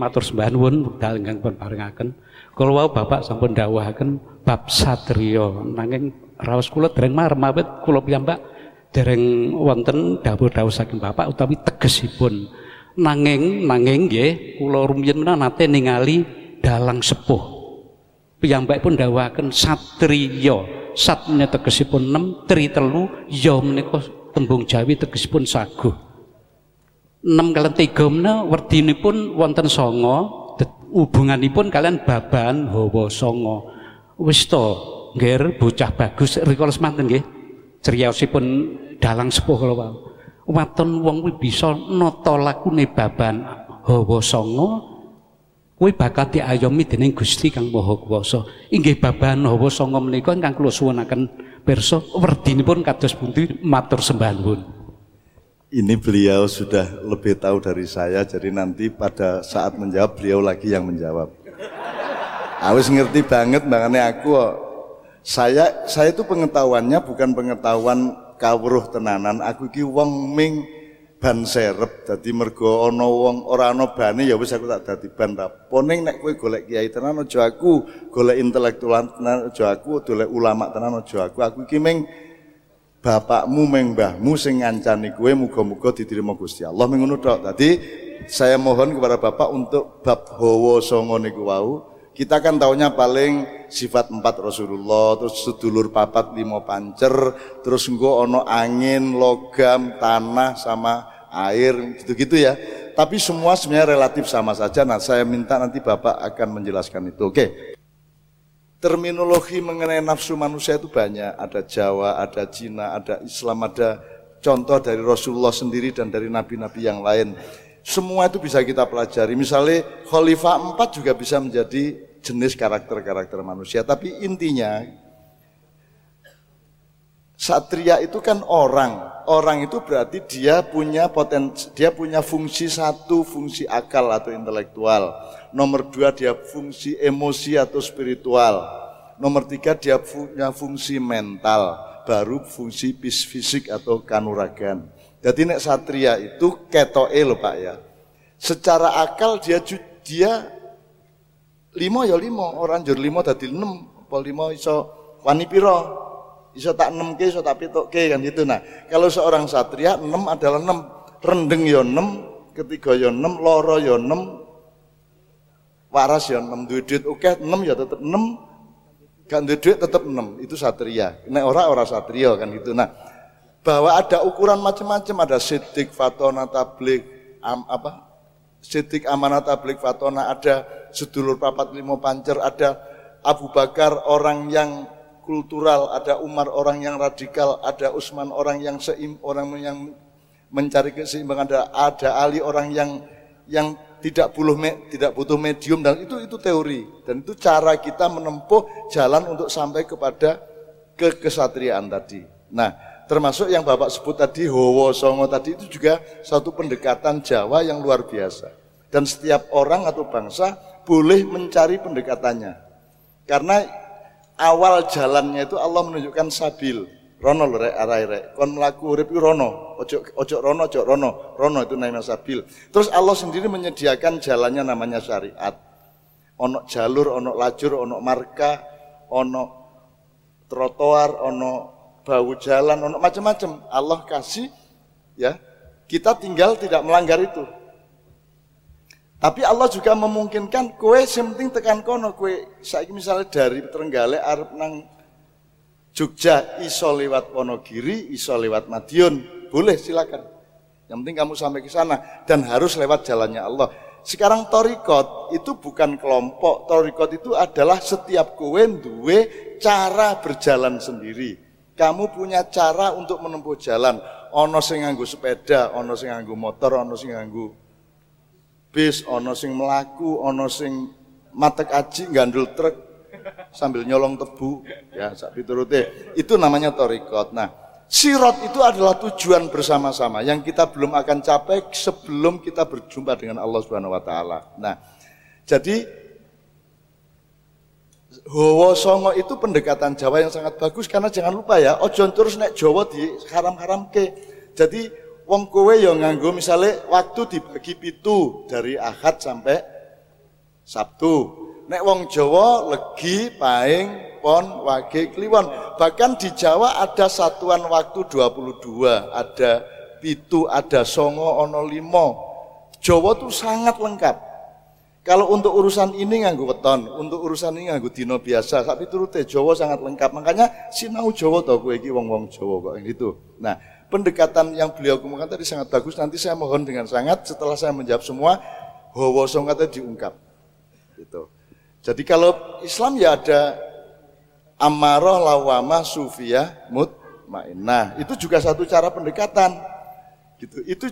Matur sembah nuwun wekdal ingkang pun paringaken. Kula wau Bapak sampun dawuhaken bab satriya nanging raos kula dereng marem awit kula piyambak dereng wonten dawuh-dawuh saking Bapak utawi tegesipun. Nanging nanging nggih kula rumiyin nate ningali dalang sepuh. Piyambak pun dawuhaken satriya. Sat menika tegesipun 6, tri telu, ya menika tembung Jawi tegesipun saguh. 6 kalian 3 menika werdinipun wonten songo, hubunganipun kalian baban hawa songo. Wis to, nggih bocah bagus rikala semanten nggih. Criyosipun dalang sepuh kala wau. Waton wong kuwi bisa nata lakune baban hawa songo kuwi bakal diayomi dening Gusti Kang Maha Kuwasa. Inggih babahan hawa sanga menika ingkang kula suwunaken pirsa werdinipun kados pundi matur sembah nuwun. Ini beliau sudah lebih tahu dari saya, jadi nanti pada saat menjawab beliau lagi yang menjawab. Aku ngerti banget makanya aku saya saya itu pengetahuannya bukan pengetahuan kawruh tenanan, aku ki wong ming ban serep dadi mergo ana wong ora ana bane ya wis aku tak dadi ban poning nek kowe golek kiai tenan aja aku golek intelektual tenan aja aku golek ulama tenan aja aku. Aku iki ming bapakmu meng mbahmu sing ngancani kowe muga-muga diterima Gusti Allah mengono tok dadi saya mohon kepada Bapak untuk bab hawa songo niku wau kita kan taunya paling sifat empat Rasulullah terus sedulur papat lima pancer terus engko ono angin logam tanah sama air gitu-gitu ya. Tapi semua sebenarnya relatif sama saja. Nah, saya minta nanti Bapak akan menjelaskan itu. Oke. Terminologi mengenai nafsu manusia itu banyak. Ada Jawa, ada Cina, ada Islam, ada contoh dari Rasulullah sendiri dan dari nabi-nabi yang lain. Semua itu bisa kita pelajari. Misalnya Khalifah 4 juga bisa menjadi jenis karakter-karakter manusia. Tapi intinya Satria itu kan orang. Orang itu berarti dia punya potensi, dia punya fungsi satu, fungsi akal atau intelektual. Nomor dua dia fungsi emosi atau spiritual. Nomor tiga dia punya fungsi mental, baru fungsi fisik atau kanuragan. Jadi nek satria itu ketoe loh pak ya. Secara akal dia dia limo ya limo, orang jur limo tadi enam, pol limo iso wani piro, Iso tak enam ke, iso tak pitok ke kan gitu. Nah, kalau seorang satria enam adalah enam, rendeng yo ya enam, ketiga yo ya enam, loro yo ya enam, waras yo enam, duit duit oke enam ya tetap enam, kan duit duit tetap enam, itu satria. Nek ora ora satria kan gitu. Nah, bahwa ada ukuran macam-macam, ada sidik, fatona, tablik, am, apa, sidik, amanat, tablik, fatona, ada sedulur papat limo pancer, ada Abu Bakar orang yang kultural, ada Umar orang yang radikal, ada Usman orang yang seim, orang yang mencari keseimbangan, ada, ada Ali orang yang yang tidak butuh tidak butuh medium dan itu itu teori dan itu cara kita menempuh jalan untuk sampai kepada kekesatriaan tadi. Nah, termasuk yang Bapak sebut tadi Howo Songo tadi itu juga satu pendekatan Jawa yang luar biasa. Dan setiap orang atau bangsa boleh mencari pendekatannya. Karena awal jalannya itu Allah menunjukkan sabil. Rono lho rek arai rek. Kon mlaku urip rono. Ojo ojo rono ojo rono. Rono itu namanya sabil. Terus Allah sendiri menyediakan jalannya namanya syariat. Ono jalur, ono lajur, ono marka, ono trotoar, ono bau jalan, ono macam-macam. Allah kasih ya. Kita tinggal tidak melanggar itu. Tapi Allah juga memungkinkan kue penting tekan kono kue saiki misalnya dari Trenggalek arep nang Jogja iso lewat Wonogiri, iso lewat Madiun, boleh silakan. Yang penting kamu sampai ke sana dan harus lewat jalannya Allah. Sekarang torikot itu bukan kelompok, torikot itu adalah setiap kue duwe cara berjalan sendiri. Kamu punya cara untuk menempuh jalan. Ono sing nganggo sepeda, ono sing nganggo motor, ono sing nganggo bis, ono sing melaku, ono sing matek aji gandul truk sambil nyolong tebu, ya sak piturute. Itu namanya torikot. Nah, sirot itu adalah tujuan bersama-sama yang kita belum akan capai sebelum kita berjumpa dengan Allah Subhanahu wa taala. Nah, jadi Hawa Songo itu pendekatan Jawa yang sangat bagus karena jangan lupa ya, ojo terus nek Jawa di haram-haram ke. Jadi wong kowe ya nganggo misalnya waktu dibagi pitu dari Ahad sampai Sabtu. Nek wong Jawa legi, paing, pon, wage, kliwon. Bahkan di Jawa ada satuan waktu 22, ada pitu, ada songo, ono limo. Jawa tuh sangat lengkap. Kalau untuk urusan ini nganggu weton, untuk urusan ini nganggu dino biasa, tapi turute Jawa sangat lengkap. Makanya sinau Jawa tau gue iki wong-wong Jawa kok gitu. Nah, pendekatan yang beliau kemukakan tadi sangat bagus. Nanti saya mohon dengan sangat setelah saya menjawab semua, Hawa songkatnya diungkap. Gitu. Jadi kalau Islam ya ada amarah, lawama, sufiyah, mutmainah. Itu juga satu cara pendekatan. Gitu. Itu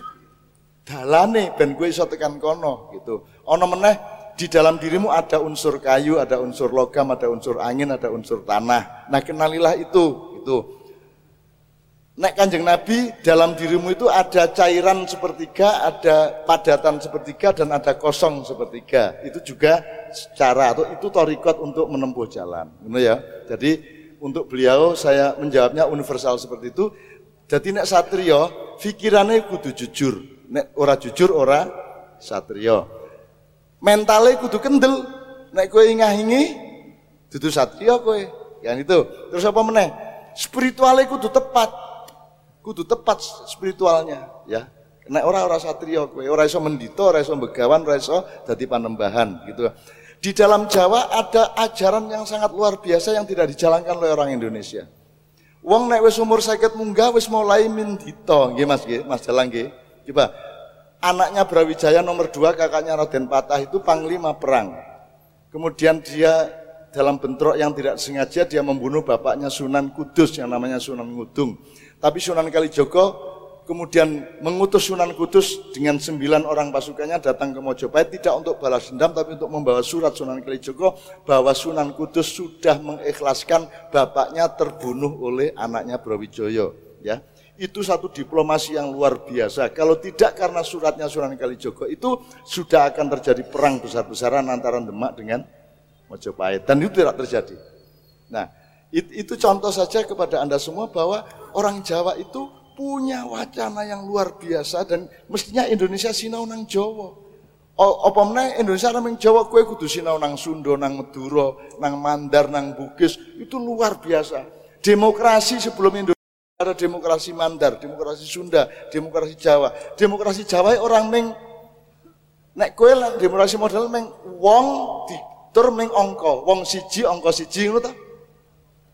dalane ben gue iso tekan kono gitu. Ono meneh di dalam dirimu ada unsur kayu, ada unsur logam, ada unsur angin, ada unsur tanah. Nah, kenalilah itu, itu. Nek kanjeng Nabi dalam dirimu itu ada cairan sepertiga, ada padatan sepertiga, dan ada kosong sepertiga. Itu juga cara atau itu torikot untuk menempuh jalan. Benar ya? Jadi untuk beliau saya menjawabnya universal seperti itu. Jadi nek satrio, pikirannya kudu jujur. Nek ora jujur ora satrio. Mentalnya kudu kendel. Nek kue ingah-ingi, dudu satrio kue. Yang itu. Terus apa meneh? Spiritualnya kudu tepat kudu tepat spiritualnya ya. Nek ora ora satrio kowe ora iso mendito ora iso begawan ora iso dadi panembahan gitu. Di dalam Jawa ada ajaran yang sangat luar biasa yang tidak dijalankan oleh orang Indonesia. Wong nek wis umur sakit munggah wis mulai mendito nggih Mas nggih Mas Jalang nggih. Coba anaknya Brawijaya nomor dua kakaknya Raden Patah itu panglima perang. Kemudian dia dalam bentrok yang tidak sengaja dia membunuh bapaknya Sunan Kudus yang namanya Sunan Ngudung tapi Sunan Kalijogo kemudian mengutus Sunan Kudus dengan sembilan orang pasukannya datang ke Mojopahit tidak untuk balas dendam tapi untuk membawa surat Sunan Kalijogo bahwa Sunan Kudus sudah mengikhlaskan bapaknya terbunuh oleh anaknya Brawijoyo ya itu satu diplomasi yang luar biasa. Kalau tidak karena suratnya Sunan Kalijogo itu sudah akan terjadi perang besar-besaran antara Demak dengan Mojopahit dan itu tidak terjadi. Nah, itu contoh saja kepada Anda semua bahwa orang Jawa itu punya wacana yang luar biasa dan mestinya Indonesia sinau nang Jawa. Apa meneh Indonesia nang Jawa kue kudu sinau nang Sunda, nang Madura, nang Mandar, nang Bugis, itu luar biasa. Demokrasi sebelum Indonesia ada demokrasi Mandar, demokrasi Sunda, demokrasi Jawa. Demokrasi Jawa orang meng nek kue demokrasi model meng wong ditur meng ongko, wong siji ongko siji ngono ta?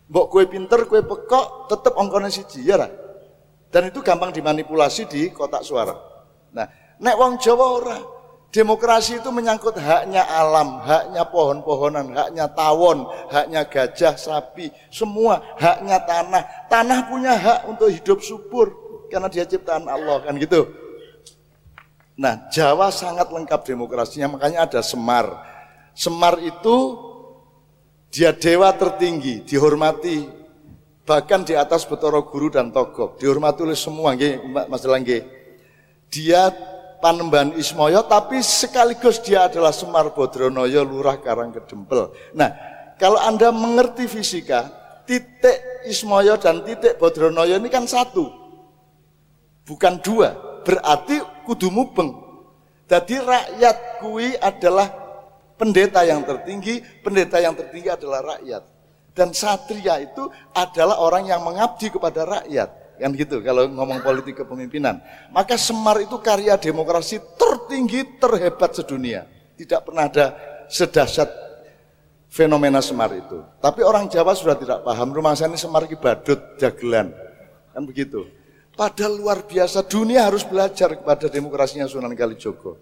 Mbok kue pinter, kue pekok, tetap ongkone siji ya ra? Dan itu gampang dimanipulasi di kotak suara. Nah, nek wong Jawa ora. Demokrasi itu menyangkut haknya alam, haknya pohon-pohonan, haknya tawon, haknya gajah, sapi, semua haknya tanah. Tanah punya hak untuk hidup subur karena dia ciptaan Allah kan gitu. Nah, Jawa sangat lengkap demokrasinya, makanya ada Semar. Semar itu dia dewa tertinggi, dihormati bahkan di atas Betoro Guru dan Togok, dihormati oleh semua, nggih, Mas. Dia Panembahan Ismoyo, tapi sekaligus dia adalah Semar Bodronoyo, Lurah Karang Kedempel. Nah, kalau Anda mengerti fisika, titik Ismoyo dan titik Bodronoyo ini kan satu, bukan dua. Berarti kudu mubeng. Jadi rakyat kui adalah pendeta yang tertinggi, pendeta yang tertinggi adalah rakyat. Dan satria itu adalah orang yang mengabdi kepada rakyat. Kan gitu kalau ngomong politik kepemimpinan. Maka Semar itu karya demokrasi tertinggi, terhebat sedunia. Tidak pernah ada sedahsyat fenomena Semar itu. Tapi orang Jawa sudah tidak paham. Rumah saya ini Semar ini badut, jagelan. Kan begitu. Padahal luar biasa dunia harus belajar kepada demokrasinya Sunan Kalijogo.